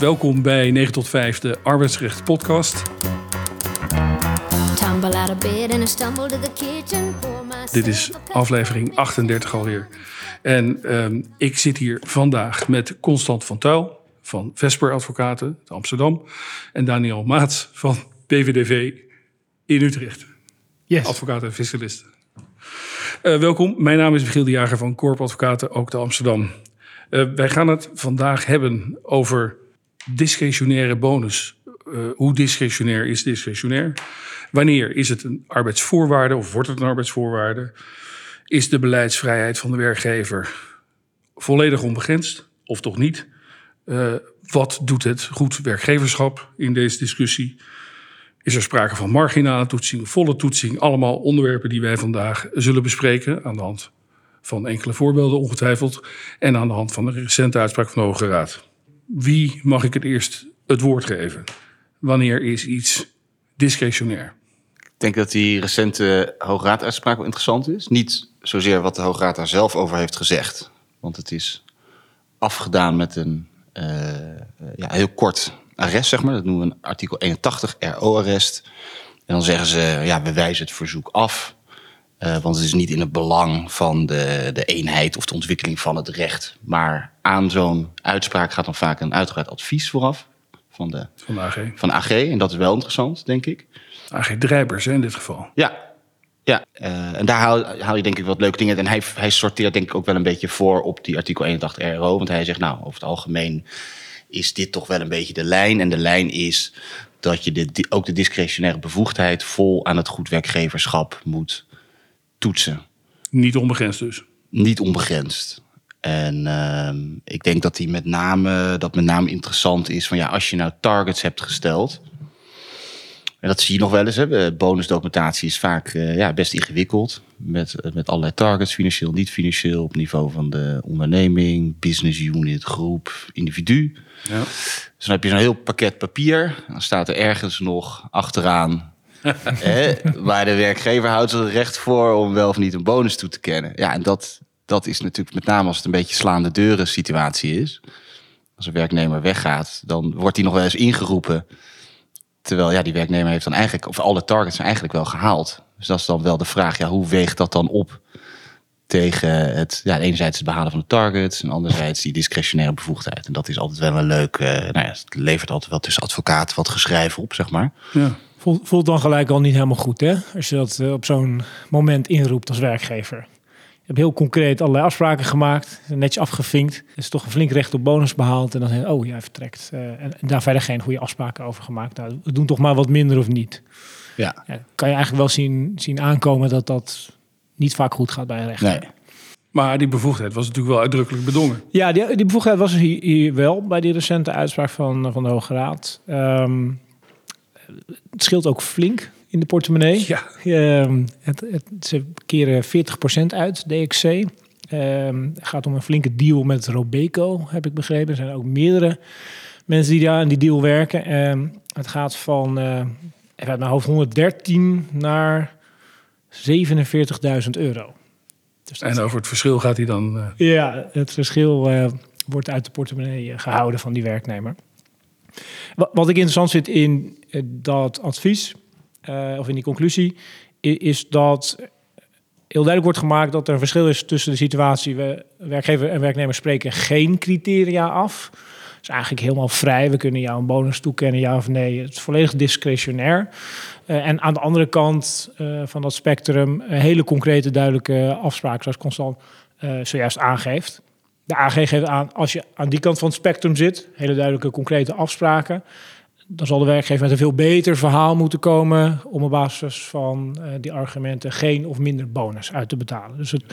Welkom bij 9 tot 5, de arbeidsrecht podcast. Dit is aflevering 38 alweer. En ehm, ik zit hier vandaag met Constant van Tuil van Vesper Advocaten uit Amsterdam. En Daniel Maats van BVDV in Utrecht. Yes. Advocaten en fiscalisten. Eh, welkom, mijn naam is Michiel de Jager van Corp Advocaten, ook te Amsterdam. Eh, wij gaan het vandaag hebben over discretionaire bonus. Eh, hoe discretionair is discretionair? Wanneer is het een arbeidsvoorwaarde of wordt het een arbeidsvoorwaarde? Is de beleidsvrijheid van de werkgever volledig onbegrensd of toch niet? Eh, wat doet het goed werkgeverschap in deze discussie? Is er sprake van marginale toetsing, volle toetsing? Allemaal onderwerpen die wij vandaag zullen bespreken aan de hand van enkele voorbeelden ongetwijfeld en aan de hand van de recente uitspraak van de Hoge Raad. Wie mag ik het eerst het woord geven? Wanneer is iets discretionair? Ik denk dat die recente Hoograad-uitspraak wel interessant is. Niet zozeer wat de Hoograad daar zelf over heeft gezegd. Want het is afgedaan met een eh, ja, heel kort arrest, zeg maar. Dat noemen we een artikel 81 RO-arrest. En dan zeggen ze, ja, we wijzen het verzoek af. Eh, want het is niet in het belang van de, de eenheid of de ontwikkeling van het recht. Maar aan zo'n uitspraak gaat dan vaak een uitgebreid advies vooraf. Van de, Van de AG. van de AG. En dat is wel interessant, denk ik. AG Drijbers hè, in dit geval. Ja, ja. eh, en daar haal, haal je denk ik wat leuke dingen uit. En hij, hij sorteert denk ik ook wel een beetje voor op die artikel 81 RO. Want hij zegt, nou, over het algemeen is dit toch wel een beetje de lijn. En de lijn is dat je de, ook de discretionaire bevoegdheid vol aan het goed werkgeverschap moet toetsen. Niet onbegrensd dus. Niet onbegrensd. En ehm, ik denk dat die met name, dat met name interessant is van ja, als je nou targets hebt gesteld. En dat zie je nog wel eens. Hè. Bonusdocumentatie is vaak eh, ja, best ingewikkeld. Met, met allerlei targets, financieel, niet financieel, op niveau van de onderneming, business unit, groep, individu. Ja. Dus dan heb je zo'n heel pakket papier. Dan staat er ergens nog achteraan. hè, waar de werkgever houdt het recht voor om wel of niet een bonus toe te kennen. Ja, en dat, dat is natuurlijk met name als het een beetje slaande deuren situatie is. Als een werknemer weggaat, dan wordt hij nog wel eens ingeroepen. Terwijl ja, die werknemer heeft dan eigenlijk, of alle targets zijn eigenlijk wel gehaald. Dus dat is dan wel de vraag, ja, hoe weegt dat dan op tegen het, ja, enerzijds het behalen van de targets en anderzijds die discretionaire bevoegdheid. En dat is altijd wel een leuk, eh, nou ja, het levert altijd wel tussen advocaten wat geschrijf op, zeg maar. Ja. Voelt, voelt dan gelijk al niet helemaal goed, hè? Als je dat eh, op zo'n moment inroept als werkgever. Je hebt heel concreet allerlei afspraken gemaakt, netjes afgevinkt. Er is toch een flink recht op bonus behaald. En dan zeg je, oh, jij vertrekt. Eh, en, en daar verder geen goede afspraken over gemaakt. Nou, we doen toch maar wat minder of niet. Ja, Ja, kan je eigenlijk wel zien, zien aankomen dat dat niet vaak goed gaat bij een rechter. nee. Maar die bevoegdheid was natuurlijk wel uitdrukkelijk bedongen. Ja, die, die bevoegdheid was er hier, hier wel bij die recente uitspraak van, van de Hoge Raad. Ehm, het scheelt ook flink in de portemonnee. Ja. Ehm, het, het, ze keren 40% uit, DXC. Ehm, het gaat om een flinke deal met Robeco, heb ik begrepen. Er zijn ook meerdere mensen die daar aan die deal werken. Ehm, het gaat van, eh even uit mijn hoofd, 113 naar 47.000 euro. Dus En over het verschil gaat hij dan. eh, ja, het verschil eh, wordt uit de portemonnee eh, gehouden van die werknemer. Wa- Wat ik interessant vind in eh, dat advies, eh, of in die conclusie, is dat heel duidelijk wordt gemaakt dat er een verschil is tussen de situatie... We, werkgever en werknemer spreken geen criteria af. Het is eigenlijk helemaal vrij. We kunnen jou een bonus toekennen, ja of nee. Het is volledig discretionair. Eh, en aan de andere kant van dat spectrum... hele concrete, duidelijke afspraken, zoals Constant zojuist aangeeft. De AG geeft aan, als je aan die kant van het spectrum zit... hele duidelijke, concrete afspraken... dan zal de werkgever met een veel beter verhaal moeten komen... om op basis van eh, die argumenten geen of minder bonus uit te betalen. Dus het,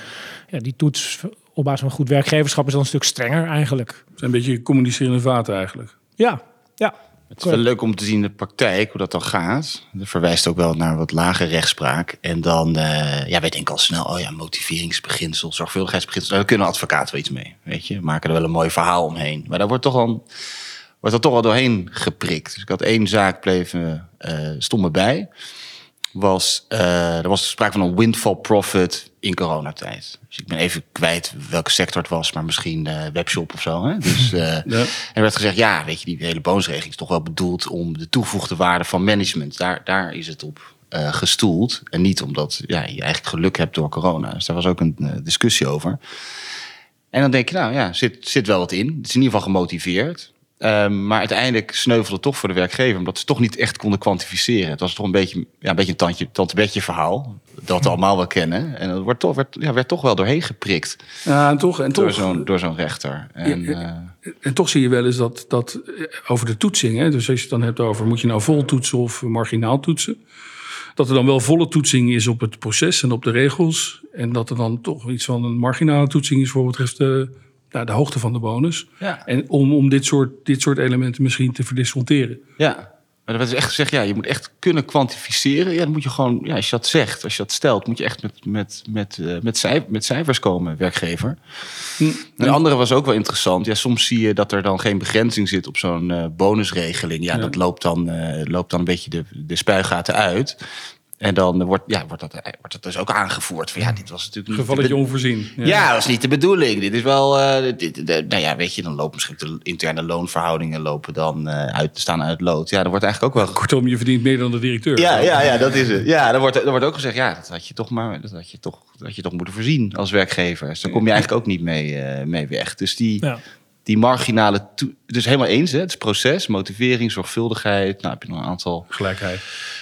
ja, die toets op basis van goed werkgeverschap is dan een stuk strenger eigenlijk. Het is een beetje communicerende vaten eigenlijk. Ja, ja. Het is wel leuk om te zien in de praktijk hoe dat dan gaat. Dat verwijst ook wel naar wat lage rechtspraak. En dan, eh, ja, wij denken al snel, oh ja, motiveringsbeginsel, zorgvuldigheidsbeginsel. Daar kunnen advocaten wel iets mee, weet je. Maken er wel een mooi verhaal omheen. Maar daar wordt toch al, wordt er toch wel doorheen geprikt. Dus ik had één zaak bleef, eh, eh, stond me bij. Was, eh, er was sprake van een windfall profit in coronatijd. Dus ik ben even kwijt welke sector het was, maar misschien eh, webshop of zo. Hè? Dus eh, Ja. er werd gezegd, ja, weet je, die hele bonusregeling is toch wel bedoeld om de toegevoegde waarde van management. Daar, daar is het op gestoeld. En niet omdat ja, je eigenlijk geluk hebt door corona. Dus daar was ook een discussie over. En dan denk je, nou ja, zit, zit wel wat in. Het is in ieder geval gemotiveerd. Ehm, maar uiteindelijk sneuvelde toch voor de werkgever, omdat ze toch niet echt konden kwantificeren. Het was toch een beetje, ja, een beetje een tandje, tante verhaal, dat we allemaal wel kennen. En dat wordt toch, werd, ja, werd toch wel doorheen geprikt Ja, en toch, en door toch, zo'n door zo'n rechter. En, Ja, eh, en toch zie je wel eens dat, dat eh, over de toetsing, hè, dus als je het dan hebt over moet je nou vol toetsen of marginaal toetsen, dat er dan wel volle toetsing is op het proces en op de regels. En dat er dan toch iets van een marginale toetsing is voor wat betreft de, nou, de hoogte van de bonus. Ja. En om, om dit, soort, dit soort elementen misschien te verdisconteren. ja. Maar er werd dus echt gezegd, ja, je moet echt kunnen kwantificeren. Ja, dan moet je gewoon, ja, als je dat zegt, als je dat stelt, moet je echt met, met, met, eh, met, cijf- met cijfers komen, werkgever. Hm. Een andere was ook wel interessant. Ja, soms zie je dat er dan geen begrenzing zit op zo'n eh, bonusregeling. Ja, dat loopt dan, eh, loopt dan een beetje de, de spuigaten uit. En dan wordt, ja, wordt, dat, wordt dat dus ook aangevoerd. Van, ja, dit was natuurlijk niet... Gevalletje onvoorzien. ja. dat is niet de bedoeling. Dit is wel. eh, dit, de- nou ja, weet je, dan lopen misschien de interne loonverhoudingen lopen dan eh, uit, staan uit lood. Ja, dan wordt eigenlijk ook wel. Kortom, je verdient meer dan de directeur. Ja, ja, ja, dat is het. Ja, dan wordt, dan wordt ook gezegd, ja, dat had je toch maar, dat had je toch, dat had je toch moeten voorzien als werkgever. Dus daar kom je eigenlijk ook niet mee, eh, mee weg. Dus die, Ja. Die marginale, dus helemaal eens, hè, het is proces, motivering, zorgvuldigheid. Nou, heb je nog een aantal Gelijkheid.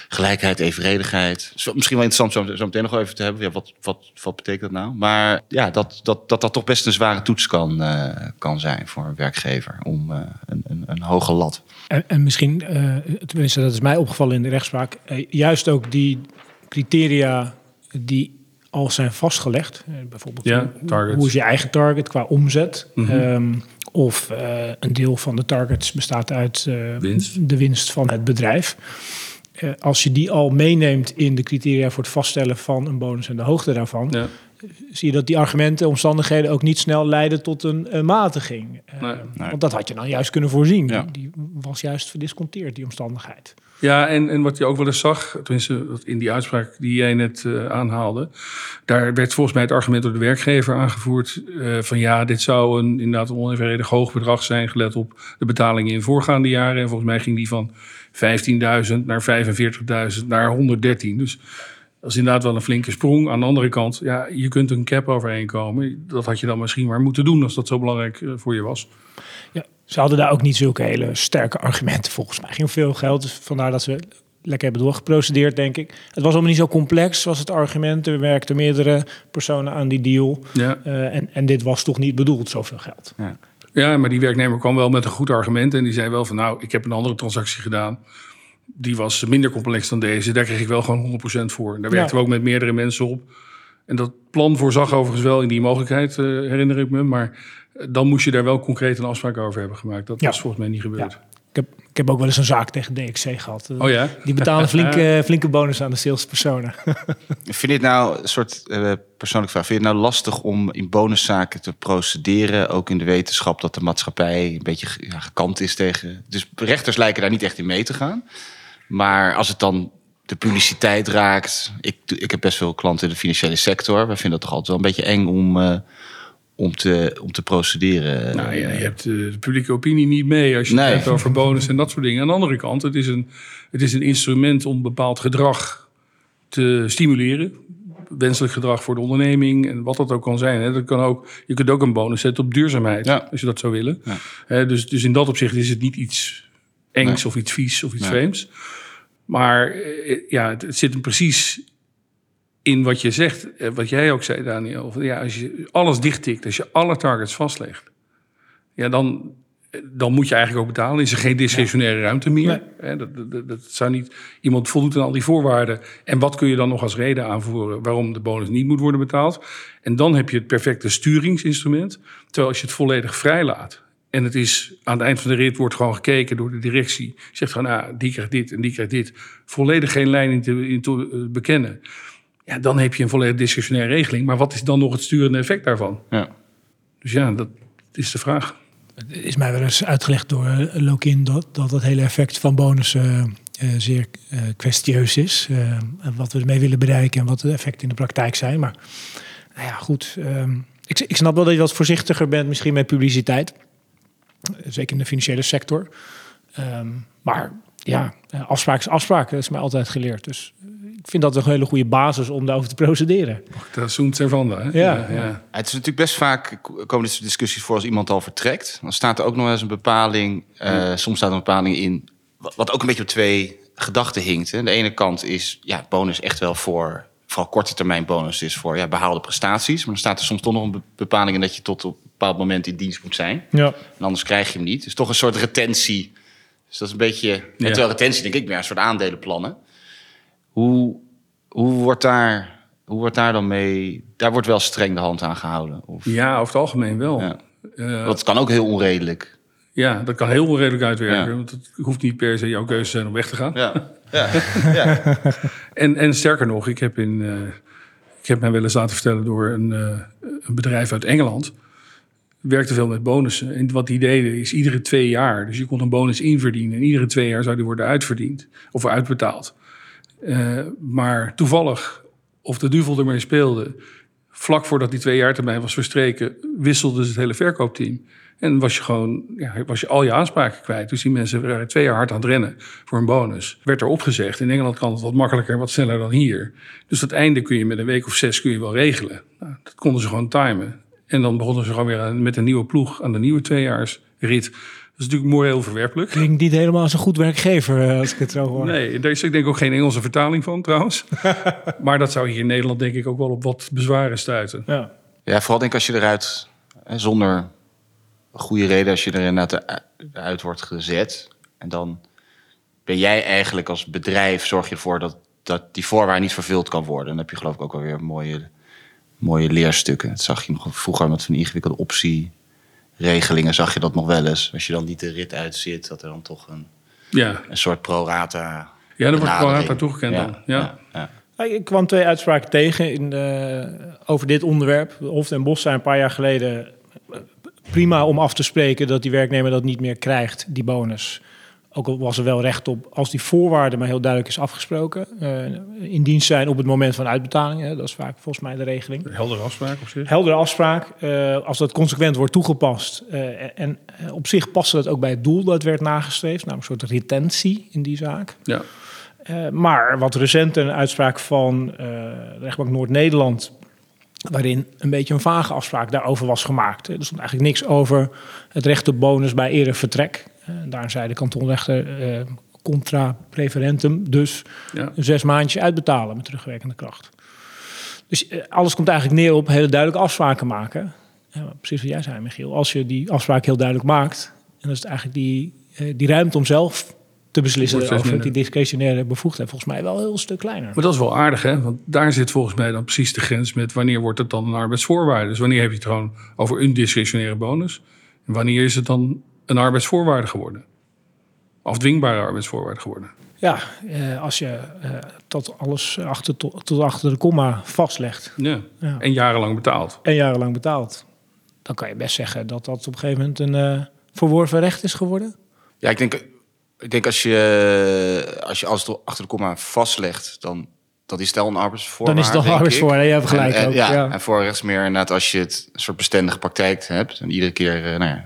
gelijkheid, evenredigheid. Misschien wel interessant zo, zo meteen nog even te hebben. Ja, wat, wat, wat betekent dat nou? Maar ja, dat dat, dat, dat toch best een zware toets kan, eh, kan zijn voor een werkgever. Om eh, een, een, een hoge lat. En, en misschien, eh, tenminste dat is mij opgevallen in de rechtspraak, juist ook die criteria die al zijn vastgelegd. eh, bijvoorbeeld, Ja, hoe, is je eigen target qua omzet? Mhm. Ehm, of eh, een deel van de targets bestaat uit eh, Winst. de winst van het bedrijf. Als je die al meeneemt in de criteria voor het vaststellen van een bonus en de hoogte daarvan, Ja. Zie je dat die argumenten, omstandigheden ook niet snel leiden tot een eh, matiging. Eh, nee. Want dat had je dan juist kunnen voorzien. Ja. Die, die was juist verdisconteerd, die omstandigheid. Ja, en, en wat je ook wel eens zag, tenminste wat in die uitspraak die jij net eh, aanhaalde, daar werd volgens mij het argument door de werkgever aangevoerd eh, van ja, dit zou een inderdaad een onevenredig hoog bedrag zijn gelet op de betalingen in voorgaande jaren. En volgens mij ging die van 15.000 naar 45.000 naar 113. Dus dat is inderdaad wel een flinke sprong. Aan de andere kant, ja, je kunt een cap overheen komen. Dat had je dan misschien maar moeten doen als dat zo belangrijk eh, voor je was. Ja, ze hadden daar ook niet zulke hele sterke argumenten volgens mij. Ging om veel geld, dus vandaar dat ze lekker hebben doorgeprocedeerd, denk ik. Het was allemaal niet zo complex, was het argument. Er werkten meerdere personen aan die deal. Ja. Eh, en, en dit was toch niet bedoeld, zoveel geld. Ja, maar die werknemer kwam wel met een goed argument. En die zei wel van nou, ik heb een andere transactie gedaan. Die was minder complex dan deze. Daar kreeg ik wel gewoon 100% voor. En daar Ja. werkten we ook met meerdere mensen op. En dat plan voorzag overigens wel in die mogelijkheid, eh, herinner ik me. Maar eh, dan moest je daar wel concreet een afspraak over hebben gemaakt. Dat Ja. was volgens mij niet gebeurd. Ik heb, ik heb ook wel eens een zaak tegen DXC gehad. Oh ja? Die betalen flinke, flinke bonus aan de salespersonen. Vind je het nou, een soort eh, persoonlijke vraag, vind je het nou lastig om in bonuszaken te procederen? Ook in de wetenschap dat de maatschappij een beetje gekant is tegen. Dus rechters lijken daar niet echt in mee te gaan. Maar als het dan de publiciteit raakt. Ik, ik heb best veel klanten in de financiële sector. Wij vinden het toch altijd wel een beetje eng om, eh, om, te, om te procederen. Nou ja, je hebt eh, de publieke opinie niet mee als je Nee. het hebt over bonus en dat soort dingen. Aan de andere kant, het is een, het is een instrument om bepaald gedrag te stimuleren. Wenselijk gedrag voor de onderneming en wat dat ook kan zijn. Hè. Dat kan ook, je kunt ook een bonus zetten op duurzaamheid, Ja. als je dat zou willen. Ja. Hè, dus, dus in dat opzicht is het niet iets engs Nee. of iets vies of iets Nee. vreemds. Maar eh, ja, het, het zit hem precies in wat je zegt, eh, wat jij ook zei, Daniel. Of, Ja, als je alles dichttikt, als je alle targets vastlegt, ja, dan, dan moet je eigenlijk ook betalen. Is er geen discretionaire ruimte meer? Nee. Dat, dat- dat zou niet. Iemand voldoet aan al die voorwaarden. En wat kun je dan nog als reden aanvoeren waarom de bonus niet moet worden betaald? En dan heb je het perfecte sturingsinstrument. Terwijl als je het volledig vrijlaat. En het is aan het eind van de rit wordt gewoon gekeken door de directie. Zegt gewoon, ah, die krijgt dit en die krijgt dit. Volledig geen lijn in te, in te eh, bekennen. Ja, dan heb je een volledig discretionaire regeling. Maar wat is dan nog het sturende effect daarvan? Ja. Dus ja, dat is de vraag. Het is mij wel eens uitgelegd door eh, Lokin dat, dat het hele effect van bonussen eh, zeer eh, kwestieus is. en wat we ermee willen bereiken en wat de effecten in de praktijk zijn. Maar nou ja, goed. ehm, ik, ik snap wel dat je wat voorzichtiger bent misschien met publiciteit. Zeker in de financiële sector. Ehm, maar ja, eh, afspraak is afspraak. Dat is mij altijd geleerd. Dus eh, ik vind dat een hele goede basis om daarover te procederen. Dat zoent ervan. Hè? Ja. ja. Het is natuurlijk best vaak komen dit soort discussies voor als iemand al vertrekt. Dan staat er ook nog wel eens een bepaling. eh, Soms staat er een bepaling in. Wat, ook een beetje op twee gedachten hinkt. Hè. De ene kant is ja, bonus echt wel voor. Vooral korte termijn bonus is voor ja, behaalde prestaties. Maar dan staat er soms toch nog een be- bepaling in dat je tot op bepaald moment in dienst moet zijn. Ja. En anders krijg je hem niet. Dus toch een soort retentie. Dus dat is een beetje. en Terwijl retentie, denk ik, meer een soort aandelenplannen. Hoe, hoe, wordt daar, hoe wordt daar dan mee. Daar wordt wel streng de hand aan gehouden. Of, Ja, over het algemeen wel. Ja. Ja, Dat kan ook heel onredelijk. ja dat kan heel redelijk uitwerken. Ja. Want het hoeft niet per se jouw keuze te zijn om weg te gaan. Ja. ja. ja. En, en sterker nog, ik heb, in, eh, ik heb mij wel eens laten vertellen door een, eh, een bedrijf uit Engeland. Werkte veel met bonussen. En wat die deden is iedere twee jaar. Dus je kon een bonus inverdienen. En iedere twee jaar zou die worden uitverdiend. Of uitbetaald. Eh, maar toevallig, of de duvel ermee speelde. Vlak voordat die twee jaar termijn was verstreken, wisselde dus het hele verkoopteam. En was je gewoon, ja, was je al je aanspraken kwijt. Dus die mensen waren twee jaar hard aan het rennen voor een bonus. Werd er opgezegd. In Engeland kan het wat makkelijker, wat sneller dan hier. Dus dat einde kun je met een week of zes kun je wel regelen. Nou, dat konden ze gewoon timen. En dan begonnen ze gewoon weer met een nieuwe ploeg aan de nieuwe tweejaarsrit. Dat is natuurlijk moreel verwerpelijk. Klinkt niet helemaal als een goed werkgever eh, als ik het zo hoor. Nee, daar is ik denk ook geen Engelse vertaling van trouwens. maar dat zou hier in Nederland denk ik ook wel op wat bezwaren stuiten. Ja. ja, vooral denk ik als je eruit, hè, zonder een goede reden, als je er inderdaad uit wordt gezet. En dan ben jij eigenlijk als bedrijf, zorg je ervoor dat, dat die voorwaarde niet vervuld kan worden. Dan heb je geloof ik ook alweer mooie, mooie leerstukken. Dat zag je nog vroeger met van die ingewikkelde optieregelingen, zag je dat nog wel eens. Als je dan niet de rit uitzit, dat er dan toch een, Ja, een soort pro-rata... ja er wordt hard toegekend dan. Ja. ja, ja. Nou, Ik kwam twee uitspraken tegen in de, over dit onderwerp. Hof en Bos zijn een paar jaar geleden eh, prima om af te spreken dat die werknemer dat niet meer krijgt, die bonus. Ook al was er wel recht op, als die voorwaarde maar heel duidelijk is afgesproken. eh, in dienst zijn op het moment van uitbetaling. Hè, dat is vaak volgens mij de regeling. Heldere afspraak op zich. Heldere afspraak. eh, als dat consequent wordt toegepast. eh, en op zich paste dat ook bij het doel dat werd nagestreefd. Namelijk een soort retentie in die zaak. Ja. Maar wat recent een uitspraak van de rechtbank Noord-Nederland... waarin een beetje een vage afspraak daarover was gemaakt. Er stond eigenlijk niks over het recht op bonus bij eerder vertrek. Eh, daar zei de kantonrechter eh, contra preferentum... dus Ja. zes maandjes uitbetalen met terugwerkende kracht. Dus eh, alles komt eigenlijk neer op hele duidelijke afspraken maken. Ja, precies wat jij zei, Michiel. Als je die afspraak heel duidelijk maakt... en dan is eigenlijk die, eh, die ruimte om zelf te beslissen over die discretionaire bevoegdheid... volgens mij wel een heel stuk kleiner. Maar dat is wel aardig, hè? Want daar zit volgens mij dan precies de grens met wanneer wordt het dan een arbeidsvoorwaarde. Dus wanneer heb je het gewoon over een discretionaire bonus? En wanneer is het dan een arbeidsvoorwaarde geworden? Afdwingbare arbeidsvoorwaarde geworden. Ja, eh, als je eh, tot alles achter, tot, tot achter de komma vastlegt... Ja. Ja. En jarenlang betaald. en jarenlang betaalt... dan kan je best zeggen dat dat op een gegeven moment een eh, verworven recht is geworden. Ja, ik denk, ik denk als je als je alles door- achter de komma vastlegt, dan dat is al een arbeidsvoorwaarde. Dan is het ik. arbeidsvoorwaarde, je hebt gelijk En, en, ook, ja, ja. en voor rechts meer inderdaad als je het een soort bestendige praktijk hebt en iedere keer, eh, nou ja,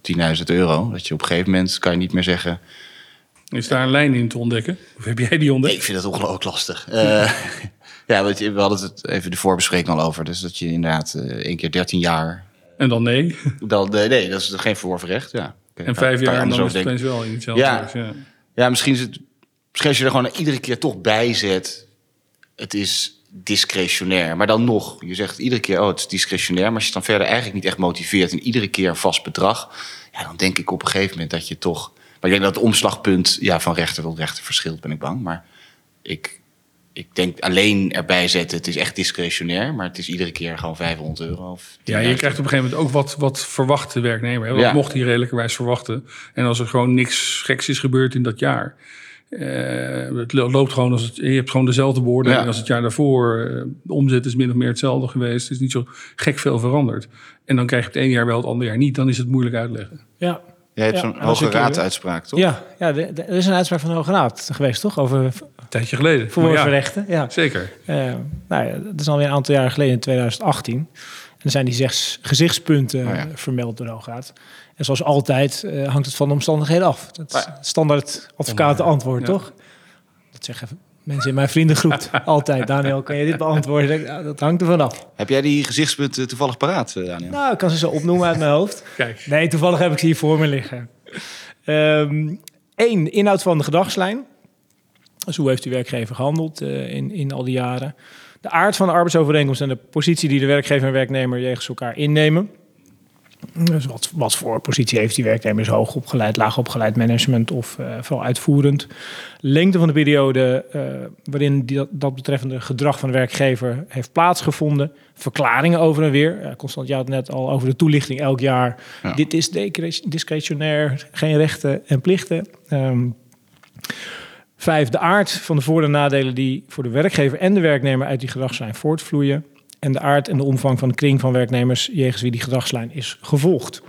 10.000 euro, dat je op een gegeven moment kan je niet meer zeggen. Is daar een lijn in te ontdekken? Of heb jij die ontdekt? ik vind het ongelooflijk lastig. Eh, ja, want je- we hadden het even de voorbespreking al over, dus dat je inderdaad eh, één keer 13 jaar, En dan nee. dan nee, nee, dat is geen verworven recht. Ja. En kan- vijf jaar en dan is het opeens wel in hetzelfde. Ja. huis, ja. Ja, misschien is het. Misschien als je er gewoon iedere keer toch bij zet. Het is discretionair. Maar dan nog. Je zegt iedere keer, oh, het is discretionair. Maar als je het dan verder eigenlijk niet echt motiveert. En iedere keer een vast bedrag. Ja, dan denk ik op een gegeven moment dat je toch. Maar ik denk dat het omslagpunt ja, van rechter tot rechter verschilt, ben ik bang. Maar ik, ik denk alleen erbij zetten, het is echt discretionair. Maar het is iedere keer gewoon 500 euro. Of Ja, je 10.000. krijgt op een gegeven moment ook wat, wat verwacht de werknemer. Hè? Wat Ja. mocht hij redelijkerwijs verwachten? En als er gewoon niks geks is gebeurd in dat jaar. eh, het lo- loopt gewoon als het, je hebt gewoon dezelfde Ja. als het jaar daarvoor. Eh, de omzet is min of meer hetzelfde geweest. Het is niet zo gek veel veranderd. En dan krijg je het ene jaar wel, het andere jaar niet. Dan is het moeilijk uitleggen. Ja, Jij hebt Ja, zo'n hoge ik, raaduitspraak, toch? Ja, ja de- de- er is een uitspraak van de Hoge Raad geweest, toch? Over Een tijdje geleden. Maar ja, verworvenrechten. Ja. zeker. Eh, nou ja, dat is alweer een aantal jaren geleden, in 2018. En er zijn die zes gezichtspunten Oh ja. vermeld door de Hoge Raad. En zoals altijd eh, hangt het van de omstandigheden af. Dat is standaard advocatenantwoord, Ja. toch? Dat zeggen mensen in mijn vriendengroep altijd. Daniel, kan je dit beantwoorden? Ja, dat hangt er vanaf. Heb jij die gezichtspunten toevallig paraat, eh, Daniel? Nou, ik kan ze zo opnoemen uit mijn hoofd. Kijk. Nee, toevallig heb ik ze hier voor me liggen. Eén, inhoud van de gedragslijn. Dus hoe heeft die werkgever gehandeld eh, in, in al die jaren? De aard van de arbeidsovereenkomst en de positie die de werkgever en werknemer jegens elkaar innemen. Dus wat, wat voor positie heeft die werknemer? Is hoog opgeleid, laag opgeleid, management of eh, vooral uitvoerend? Lengte van de periode eh, waarin die, dat, betreffende gedrag van de werkgever heeft plaatsgevonden. Verklaringen over en weer. Eh, Constant, je had het net al over de toelichting elk jaar. Ja. Dit is discretionair, geen rechten en plichten. Ehm, Vijf, de aard van de voor- en nadelen die voor de werkgever en de werknemer uit die gedragslijn voortvloeien. En de aard en de omvang van de kring van werknemers jegens wie die gedragslijn is gevolgd.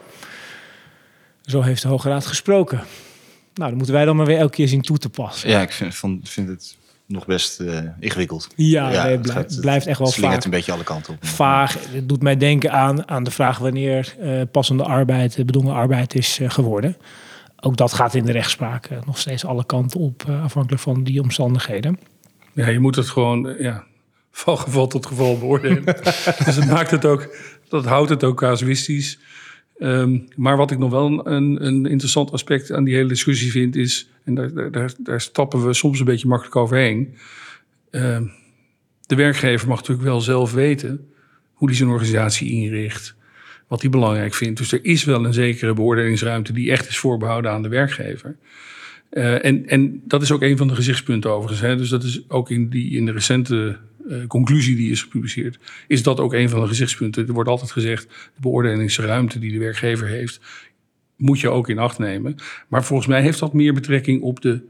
Zo heeft de Hoge Raad gesproken. Nou, dan moeten wij dan maar weer elke keer zien toe te passen. Ja, ik vind, vind het nog best eh, ingewikkeld. Ja, nee, het het blijft, het blijft echt wel slingert vaak een beetje alle kanten op. vaag. Het doet mij denken aan, aan de vraag wanneer eh, passende arbeid, eh, bedongen arbeid is geworden. Ook dat gaat in de rechtspraak nog steeds alle kanten op, afhankelijk van die omstandigheden. Ja, je moet het gewoon ja, van geval tot geval beoordelen. dus dat maakt het ook, dat houdt het ook casuïstisch. Ehm, maar wat ik nog wel een, een interessant aspect aan die hele discussie vind, is, en daar, daar- daar, daar stappen we soms een beetje makkelijk overheen. Ehm, de werkgever mag natuurlijk wel zelf weten hoe hij zijn organisatie inricht, wat hij belangrijk vindt. Dus er is wel een zekere beoordelingsruimte die echt is voorbehouden aan de werkgever. Eh, en, en dat is ook een van de gezichtspunten overigens. Hè. Dus dat is ook in, die, in de recente eh, conclusie die is gepubliceerd, is dat ook een van de gezichtspunten. Er wordt altijd gezegd, de beoordelingsruimte die de werkgever heeft, moet je ook in acht nemen. Maar volgens mij heeft dat meer betrekking op de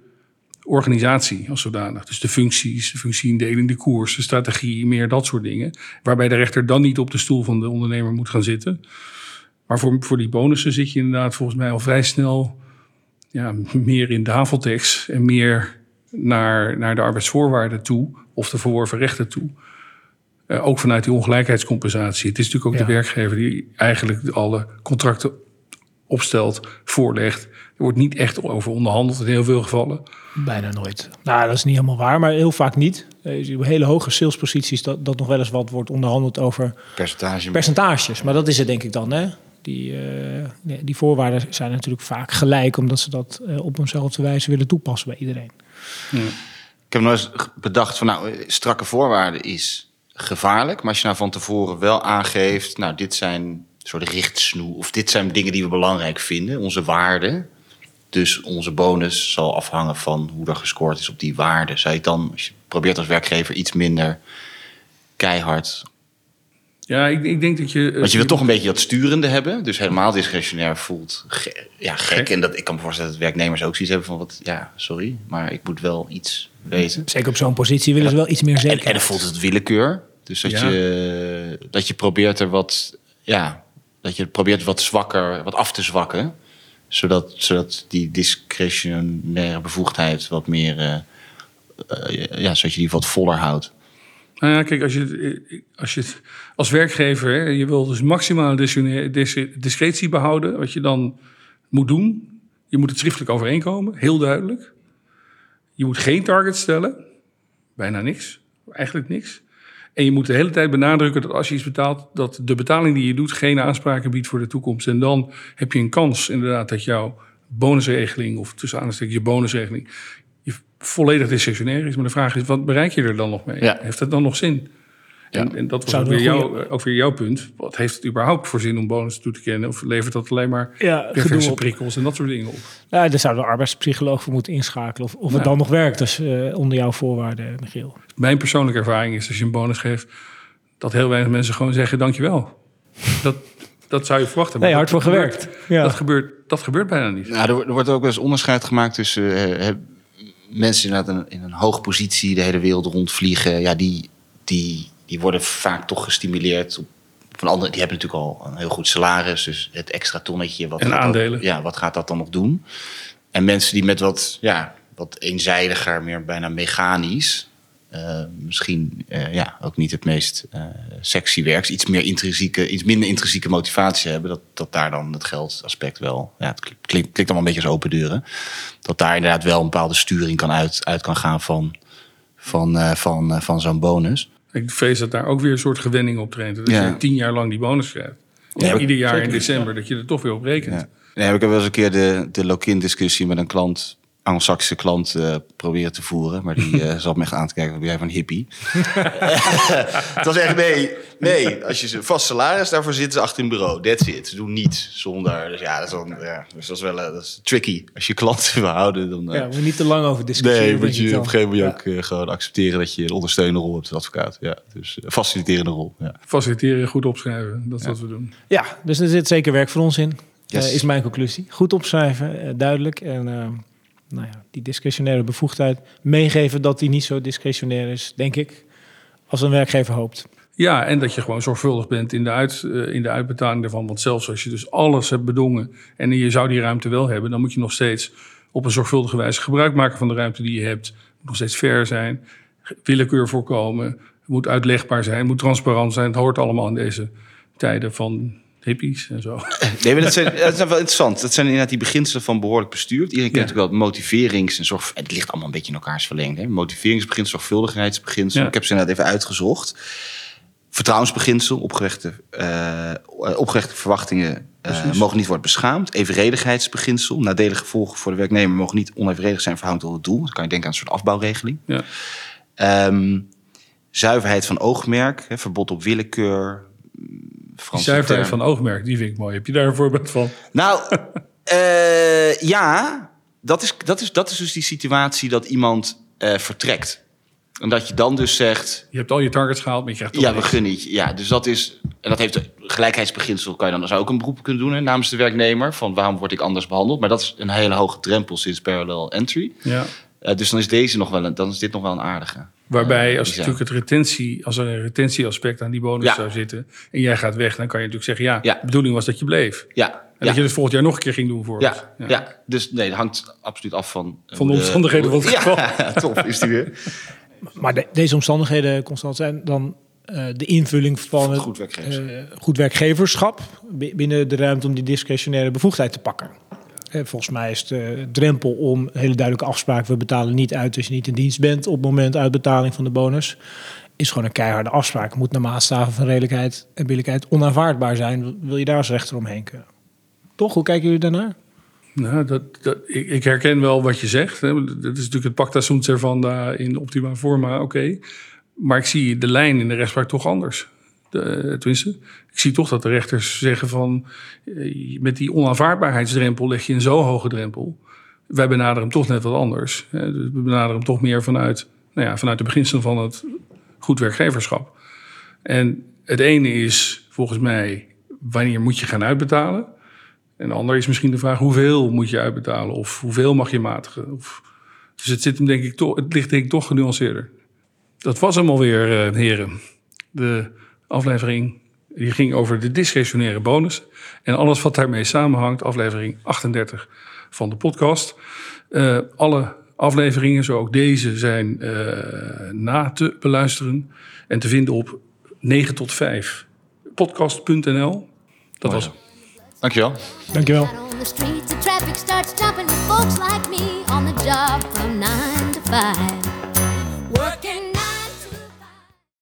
organisatie als zodanig. Dus de functies, de functieindeling, de koers, de strategie, meer dat soort dingen. Waarbij de rechter dan niet op de stoel van de ondernemer moet gaan zitten. Maar voor, voor die bonussen zit je inderdaad volgens mij al vrij snel ja, meer in de haveltekst en meer naar, naar de arbeidsvoorwaarden toe of de verworven rechten toe. Eh, ook vanuit die ongelijkheidscompensatie. Het is natuurlijk ook Ja. de werkgever die eigenlijk alle contracten opstelt, voorlegt. Er wordt niet echt over onderhandeld in heel veel gevallen. Bijna nooit. Nou, dat is niet helemaal waar, maar heel vaak niet. Eh, Je op hele hoge salesposities dat, dat nog wel eens wat wordt onderhandeld over Percentage. percentages. Maar dat is het denk ik dan, hè? Die, eh, die voorwaarden zijn natuurlijk vaak gelijk, omdat ze dat eh, op eenzelfde wijze willen toepassen bij iedereen. Ik heb eens bedacht van nou, strakke voorwaarden is gevaarlijk. Maar als je nou van tevoren wel aangeeft, nou, dit zijn soort richtsnoer. Of dit zijn dingen die we belangrijk vinden, onze waarden. Dus onze bonus zal afhangen van hoe er gescoord is op die waarden. Zou je dan, als je probeert als werkgever iets minder keihard. Ja, ik, ik denk dat je... eh, Want je wil toch een beetje dat sturende hebben. Dus helemaal discretionair voelt ge- ja, gek. Gek. En dat, ik kan me voorstellen dat werknemers ook zoiets hebben van... Wat, ja, sorry, maar ik moet wel iets weten. Zeker op zo'n positie willen ze wel iets meer En, zeker. en dan voelt het willekeur. Dus dat, Ja. je, dat je probeert er wat, ja, dat je probeert wat zwakker, wat af te zwakken. Zodat, zodat die discretionaire bevoegdheid wat meer, eh, eh, ja, zodat je die wat voller houdt. Nou ja, kijk, als je, als werkgever, hè, je wil dus maximale discretie behouden, wat je dan moet doen. Je moet het schriftelijk overeenkomen, heel duidelijk. Je moet geen target stellen, bijna niks, eigenlijk niks. En je moet de hele tijd benadrukken dat als je iets betaalt, dat de betaling die je doet geen aanspraken biedt voor de toekomst. En dan heb je een kans inderdaad dat jouw bonusregeling, of tussen aanstekens je bonusregeling, volledig discretionair is. Maar de vraag is, wat bereik je er dan nog mee? Ja. Heeft dat dan nog zin? En, en dat was ook er weer, een jouw, ook weer jouw punt. Wat heeft het überhaupt voor zin om bonus toe te kennen? Of levert dat alleen maar Ja, perverse prikkels en dat soort dingen op? Ja, daar zou de arbeidspsycholoog voor moeten inschakelen. Of, of het Ja. dan nog werkt dus, eh, onder jouw voorwaarden, Michiel. Mijn persoonlijke ervaring is als je een bonus geeft, dat heel weinig mensen gewoon zeggen dankjewel. Dat, dat zou je verwachten. maar Nee, hard dat voor gebeurt- gewerkt. Ja. Dat, gebeurt, dat gebeurt bijna niet. Nou, er, wordt- er wordt ook wel eens onderscheid gemaakt tussen eh, eh, mensen inderdaad in, in een hoge positie de hele wereld rondvliegen. Ja, die, die, die worden vaak toch gestimuleerd op van anderen, die hebben natuurlijk al een heel goed salaris. Dus het extra tonnetje. Wat En dat- aandelen. ja, wat gaat dat dan nog doen? En mensen die met wat, ja, wat eenzijdiger, meer bijna mechanisch. Eh, misschien eh, ja, ook niet het meest eh, sexy werk. Iets, meer intrinsieke, iets minder intrinsieke motivatie hebben. Dat, dat daar dan het geldaspect wel. Ja, het klinkt, klinkt allemaal een beetje als open deuren. Dat daar inderdaad wel een bepaalde sturing kan uit, uit kan gaan van, van, van, van zo'n bonus. Ik vrees dat daar ook weer een soort gewenning op traint. Dat Ja. je tien jaar lang die bonus krijgt. Ja, ieder jaar in december, dat je er toch weer op rekent. Ja. Nee, ik heb wel eens een keer de, de lock-in discussie met een klant, Anglo-Saxische klant, eh, proberen te voeren. Maar die eh, zat me echt aan te kijken, ben jij van hippie? het was echt, nee, nee. Als je ze vast salaris, daarvoor zitten ze achter een bureau. That's it. Ze doen niets zonder. Dus ja, dat is, dan, ja, dus dat is wel eh, dat is tricky. Als je klanten wil houden, dan... Ja, we niet te lang over discussiëren. Nee, moet je op een gegeven moment Ja. ook gewoon accepteren dat je een ondersteunende rol hebt als advocaat. Ja, dus faciliterende rol. Ja. Faciliteren, goed opschrijven, dat is wat we doen. Ja, dus er zit zeker werk voor ons in. Yes. is mijn conclusie. Goed opschrijven, duidelijk. En eh, nou ja, die discretionaire bevoegdheid meegeven dat die niet zo discretionair is, denk ik, als een werkgever hoopt. Ja, en dat je gewoon zorgvuldig bent in de, uit, eh, in de uitbetaling daarvan. Want zelfs als je dus alles hebt bedongen en je zou die ruimte wel hebben, dan moet je nog steeds op een zorgvuldige wijze gebruik maken van de ruimte die je hebt. Nog steeds fair zijn, willekeur voorkomen, moet uitlegbaar zijn, moet transparant zijn. Het hoort allemaal in deze tijden van hippies en zo. Nee, maar dat zijn, dat zijn wel interessant. Dat zijn inderdaad die beginselen van behoorlijk bestuur. Iedereen kent Ja. natuurlijk wel het motiverings- en zorg... Het ligt allemaal een beetje in elkaars verlengde. Hè? Motiveringsbeginsel, zorgvuldigheidsbeginsel. Ja. Ik heb ze inderdaad even uitgezocht. Vertrouwensbeginsel, opgelegde, eh, opgelegde verwachtingen eh, mogen niet worden beschaamd. Evenredigheidsbeginsel, nadelige gevolgen voor de werknemer mogen niet onevenredig zijn verhouding tot het doel. Dan kan je denken aan een soort afbouwregeling. Ja. Ehm, zuiverheid van oogmerk, hè, verbod op willekeur. Die Franse zuiverheid term. van oogmerk, die vind ik mooi. Heb je daar een voorbeeld van? Nou, eh, ja, dat is, dat, is, dat is dus die situatie dat iemand eh, vertrekt. En dat je dan dus zegt, Je hebt al je targets gehaald, maar je krijgt toch ja, we gunnen niet. Ja, dus dat is, en dat heeft gelijkheidsbeginsel, kan je dan zou ook een beroep kunnen doen hè, namens de werknemer. Van waarom word ik anders behandeld? Maar dat is een hele hoge drempel sinds parallel entry. Ja. Eh, dus dan is deze nog wel een, dan is dit nog wel een aardige. Waarbij Eh, als natuurlijk het retentie, als er een retentieaspect aan die bonus Ja. zou zitten en jij gaat weg, dan kan je natuurlijk zeggen, ja, Ja. de bedoeling was dat je bleef. Ja, En ja. dat je het volgend jaar nog een keer ging doen voor. Ja, ja. dus nee, dat hangt absoluut af van... eh, Van de omstandigheden van het geval. Ja, top is die weer. Maar de- deze omstandigheden, Constant, zijn dan eh, de invulling van het Goed werkgeverschap. eh, goed werkgeverschap bi- binnen de ruimte om die discretionaire bevoegdheid te pakken. Eh, volgens mij is de drempel om een hele duidelijke afspraak, we betalen niet uit als je niet in dienst bent op het moment uitbetaling van de bonus, is gewoon een keiharde afspraak. Moet naar maatstaven van redelijkheid en billijkheid onaanvaardbaar zijn. Wil je daar als rechter omheen kunnen? Toch? Hoe kijken jullie daarnaar? Nou, dat, dat, ik, ik herken wel wat je zegt. Hè. Dat is natuurlijk het pacta sunt servanda in optima forma, oké. Maar ik zie de lijn in de rechtspraak toch anders. De, tenminste, ik zie toch dat de rechters zeggen van... eh, met die onaanvaardbaarheidsdrempel leg je een zo hoge drempel. Wij benaderen hem toch net wat anders. Hè. Dus we benaderen hem toch meer vanuit, nou ja, vanuit de beginselen van het goed werkgeverschap. En het ene is volgens mij, wanneer moet je gaan uitbetalen? En de andere is misschien de vraag, hoeveel moet je uitbetalen? Of hoeveel mag je matigen? Of, dus het, zit hem denk ik toch, het ligt denk ik toch genuanceerder. Dat was hem alweer, eh, heren. De aflevering die ging over de discretionaire bonus. En alles wat daarmee samenhangt, aflevering 38 van de podcast. Eh, alle afleveringen, zo ook deze, zijn eh, na te beluisteren. En te vinden op 9 tot 5 podcast.nl. Dat was hem. Dankjewel. Dankjewel. Out on the streets, the traffic starts jumping with folks like me on the job from nine to five.